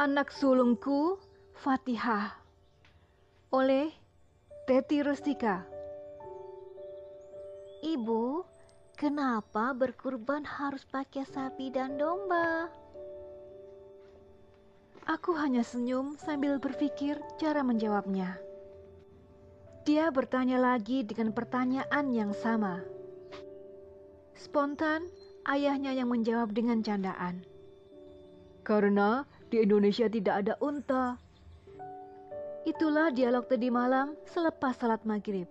Anak sulungku Fatihah oleh Teti Rustika. Ibu, kenapa berkurban harus pakai sapi dan domba? Aku hanya senyum sambil berpikir cara menjawabnya. Dia bertanya lagi dengan pertanyaan yang sama. Spontan, ayahnya yang menjawab dengan candaan. Karena di Indonesia tidak ada unta. Itulah dialog tadi malam selepas salat maghrib.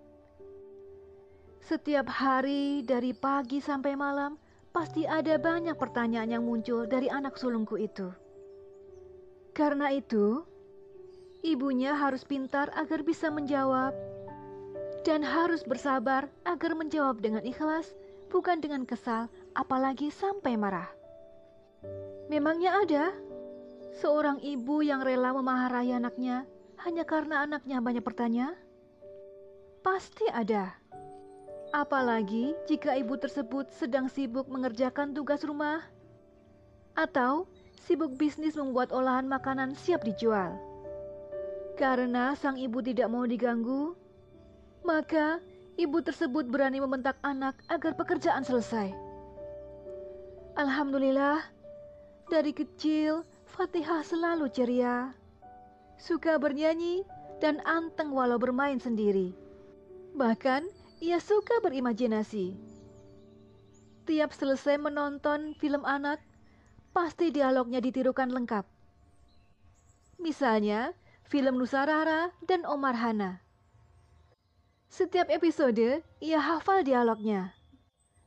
Setiap hari dari pagi sampai malam pasti ada banyak pertanyaan yang muncul dari anak sulungku itu. Karena itu, ibunya harus pintar agar bisa menjawab dan harus bersabar agar menjawab dengan ikhlas, bukan dengan kesal, apalagi sampai marah. Memangnya ada seorang ibu yang rela memarahi anaknya hanya karena anaknya banyak bertanya? Pasti ada. Apalagi jika ibu tersebut sedang sibuk mengerjakan tugas rumah atau sibuk bisnis membuat olahan makanan siap dijual. Karena sang ibu tidak mau diganggu, maka ibu tersebut berani membentak anak agar pekerjaan selesai. Alhamdulillah, dari kecil Fatihah selalu ceria, suka bernyanyi dan anteng walau bermain sendiri. Bahkan ia suka berimajinasi. Tiap selesai menonton film anak, pasti dialognya ditirukan lengkap. Misalnya, film Nusarara dan Omar Hana. Setiap episode, ia hafal dialognya.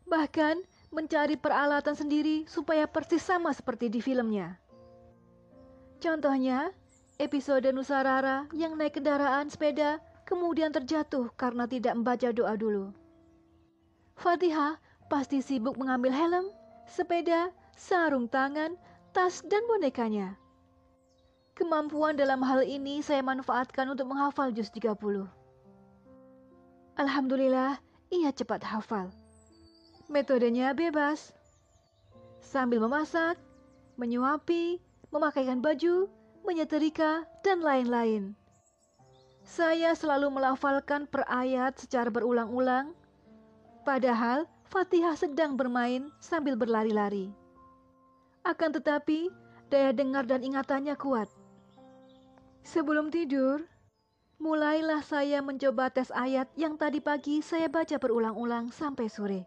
Bahkan, mencari peralatan sendiri supaya persis sama seperti di filmnya. Contohnya, episode Nusarara yang naik kendaraan sepeda kemudian terjatuh karena tidak membaca doa dulu. Fatihah pasti sibuk mengambil helm, sepeda, sarung tangan, tas, dan bonekanya. Kemampuan dalam hal ini saya manfaatkan untuk menghafal juz 30. Alhamdulillah, ia cepat hafal. Metodenya bebas. Sambil memasak, menyuapi, memakaikan baju, menyetrika, dan lain-lain. Saya selalu melafalkan per ayat secara berulang-ulang, padahal Fatihah sedang bermain sambil berlari-lari. Akan tetapi, daya dengar dan ingatannya kuat. Sebelum tidur, mulailah saya mencoba tes ayat yang tadi pagi saya baca berulang-ulang sampai sore.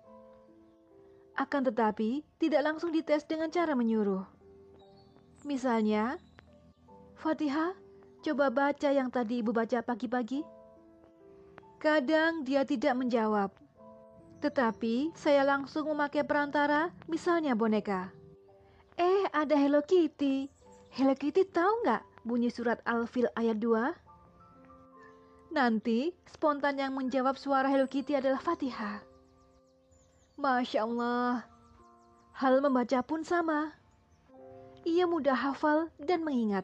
Akan tetapi, tidak langsung dites dengan cara menyuruh. Misalnya, Fatihah, coba baca yang tadi ibu baca pagi-pagi. Kadang dia tidak menjawab, tetapi saya langsung memakai perantara, misalnya boneka. Eh, ada Hello Kitty. Hello Kitty tahu nggak bunyi surat Al-Fil ayat 2? Nanti, spontan yang menjawab suara Hello Kitty adalah Fatihah. Masya Allah, hal membaca pun sama. Ia mudah hafal dan mengingat.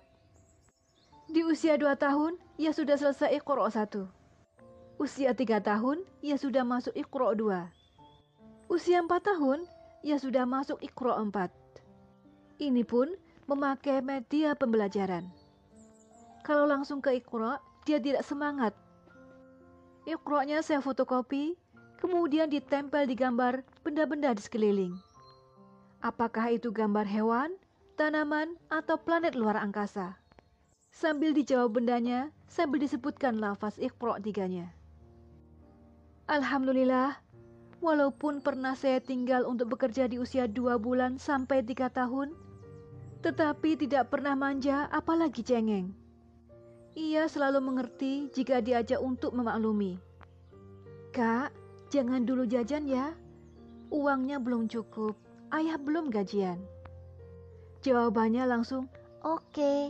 Di usia 2 tahun, ia sudah selesai Iqra 1. Usia 3 tahun, ia sudah masuk Iqra 2. Usia 4 tahun, ia sudah masuk Iqra 4. Ini pun memakai media pembelajaran. Kalau langsung ke Iqra, dia tidak semangat. Iqra-nya saya fotokopi, kemudian ditempel di gambar benda-benda di sekeliling. Apakah itu gambar hewan, tanaman, atau planet luar angkasa? Sambil dijawab bendanya, sambil disebutkan lafaz Iqra tiganya. Alhamdulillah, walaupun pernah saya tinggal untuk bekerja di usia dua bulan sampai tiga tahun, tetapi tidak pernah manja apalagi cengeng. Ia selalu mengerti jika diajak untuk memaklumi. Kak, jangan dulu jajan ya. Uangnya belum cukup, ayah belum gajian. Jawabannya langsung, oke. Okay.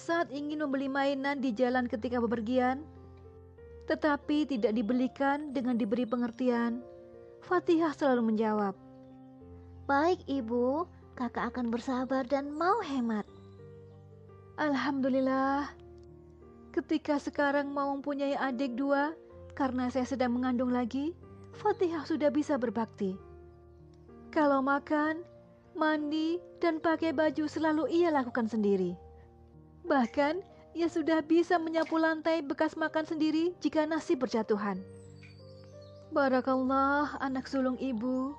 Saat ingin membeli mainan di jalan ketika bepergian, tetapi tidak dibelikan dengan diberi pengertian, Fatihah selalu menjawab, Baik ibu, kakak akan bersabar dan mau hemat. Alhamdulillah, ketika sekarang mau mempunyai adik dua, karena saya sedang mengandung lagi, Fatihah sudah bisa berbakti. Kalau makan, mandi, dan pakai baju selalu ia lakukan sendiri. Bahkan, ia sudah bisa menyapu lantai bekas makan sendiri jika nasi berjatuhan. Barakallah anak sulung ibu.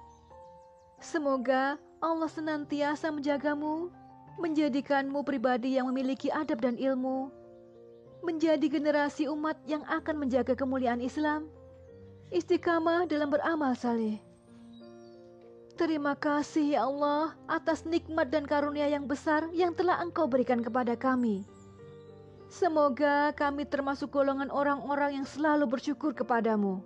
Semoga Allah senantiasa menjagamu, menjadikanmu pribadi yang memiliki adab dan ilmu, menjadi generasi umat yang akan menjaga kemuliaan Islam, istiqamah dalam beramal saleh. Terima kasih ya Allah atas nikmat dan karunia yang besar yang telah Engkau berikan kepada kami. Semoga kami termasuk golongan orang-orang yang selalu bersyukur kepadamu.